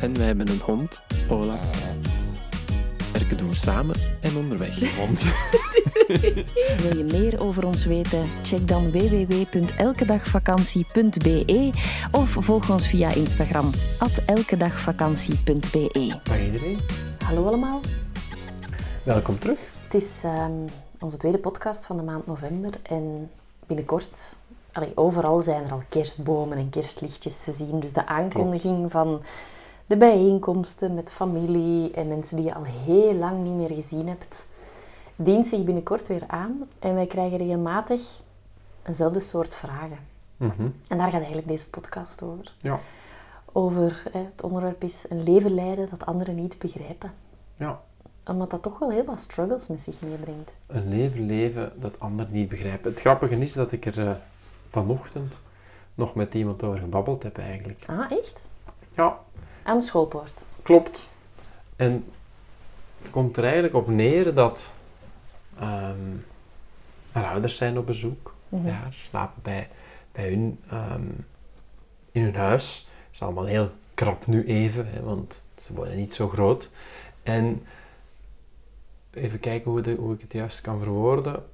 En wij hebben een hond, Ola. Werken doen we samen en onderweg hond. Wil je meer over ons weten? Check dan www.elkedagvakantie.be of volg ons via Instagram, elkedagvakantie.be. Dag iedereen, Hallo allemaal. welkom terug. Het is ehm, onze tweede podcast van de maand november en binnenkort, allee, overal zijn er al kerstbomen en kerstlichtjes te zien. Dus de aankondiging van de bijeenkomsten met familie en mensen die je al heel lang niet meer gezien hebt, dient zich binnenkort weer aan. En wij krijgen regelmatig eenzelfde soort vragen. Mhm. En daar gaat eigenlijk deze podcast over. Ja. Over, hè, het onderwerp is een leven leiden dat anderen niet begrijpen. ja, Omdat dat toch wel heel wat struggles met zich meebrengt. een leven leven dat anderen niet begrijpen. Het grappige is dat ik er eh, vanochtend nog met iemand over gebabbeld heb eigenlijk. Ah, echt? Ja, Aan de schoolpoort. Klopt. En het komt er eigenlijk op neer dat ehm haar ouders zijn op bezoek. Mhm. Ja, ze slapen bij, bij hun ehm, in hun huis. Het is allemaal heel krap nu even, hè, want ze worden niet zo groot. En even kijken hoe, de, hoe ik het juist kan verwoorden.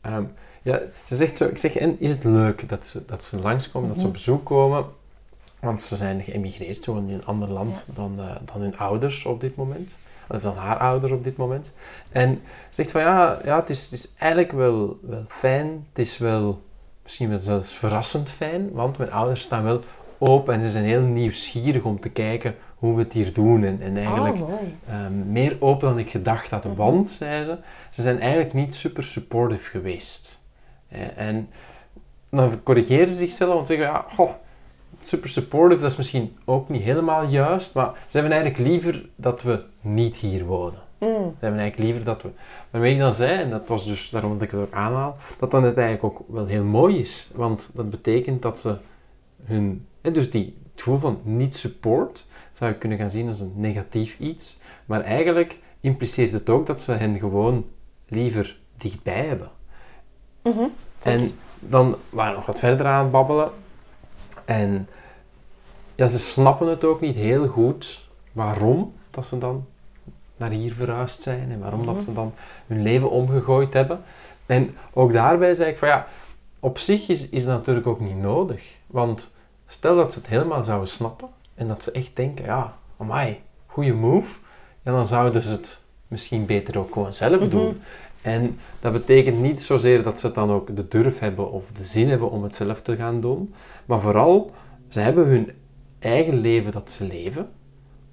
Ehm, ja, ze zegt zo, ik zeg, en is het leuk dat ze, dat ze langskomen, dat ze op bezoek komen? Want ze zijn geëmigreerd, in een ander land dan, eh, dan hun ouders op dit moment. Of dan haar ouders op dit moment. En ze zegt van ja, ja het, is, het is eigenlijk wel, wel fijn. Het is wel misschien wel zelfs verrassend fijn. Want mijn ouders staan wel open en ze zijn heel nieuwsgierig om te kijken hoe we het hier doen. En, en eigenlijk Oh. Ehm, meer open dan ik gedacht had. Want, zei ze, ze zijn eigenlijk niet super supportive geweest. Eh, en dan corrigeren ze zichzelf en zeggen, ja, goh, super supportive, dat is misschien ook niet helemaal juist, maar ze hebben eigenlijk liever dat we niet hier wonen. Mm. Ze hebben eigenlijk liever dat we... Waarmee ik dan zei, en dat was dus daarom dat ik het ook aanhaal, dat dan het eigenlijk ook wel heel mooi is. Want dat betekent dat ze hun... hè, Dus die, het gevoel van niet support zou je kunnen gaan zien als een negatief iets. Maar eigenlijk impliceert het ook dat ze hen gewoon liever dichtbij hebben. Mhm. En dan we nog wat verder aan babbelen. En ja, ze snappen het ook niet heel goed waarom dat ze dan naar hier verhuisd zijn en waarom dat ze dan hun leven omgegooid hebben. En ook daarbij zei ik van ja, op zich is, is dat natuurlijk ook niet nodig. Want stel dat ze het helemaal zouden snappen en dat ze echt denken, ja, amai, goede move, ja, dan zouden ze het misschien beter ook gewoon zelf doen. En dat betekent niet zozeer dat ze dan ook de durf hebben of de zin hebben om het zelf te gaan doen, maar vooral, ze hebben hun eigen leven dat ze leven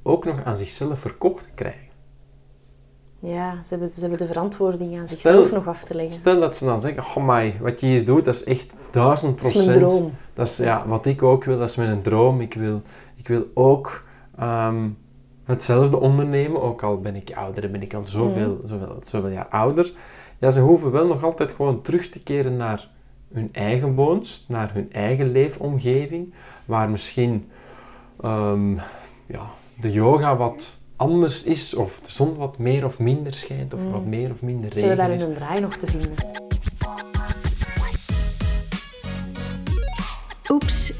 ook nog aan zichzelf verkocht te krijgen. Ja, ze hebben, ze hebben de verantwoording aan Stel- zichzelf nog af te leggen. Stel dat ze dan zeggen, oh my, wat je hier doet, dat is echt duizend Dat is mijn procent. droom. Dat is ja, wat ik ook wil, dat is mijn droom. Ik wil, ik wil ook ehm, hetzelfde ondernemen, ook al ben ik ouder, ben ik al zoveel, zoveel, zoveel jaar ouder. Ja, ze hoeven wel nog altijd gewoon terug te keren naar hun eigen woonst, naar hun eigen leefomgeving, waar misschien ehm, ja, de yoga wat anders is, of de zon wat meer of minder schijnt, of wat meer of minder Ze hebben regen daar is. hun draai nog te vinden. Oeps,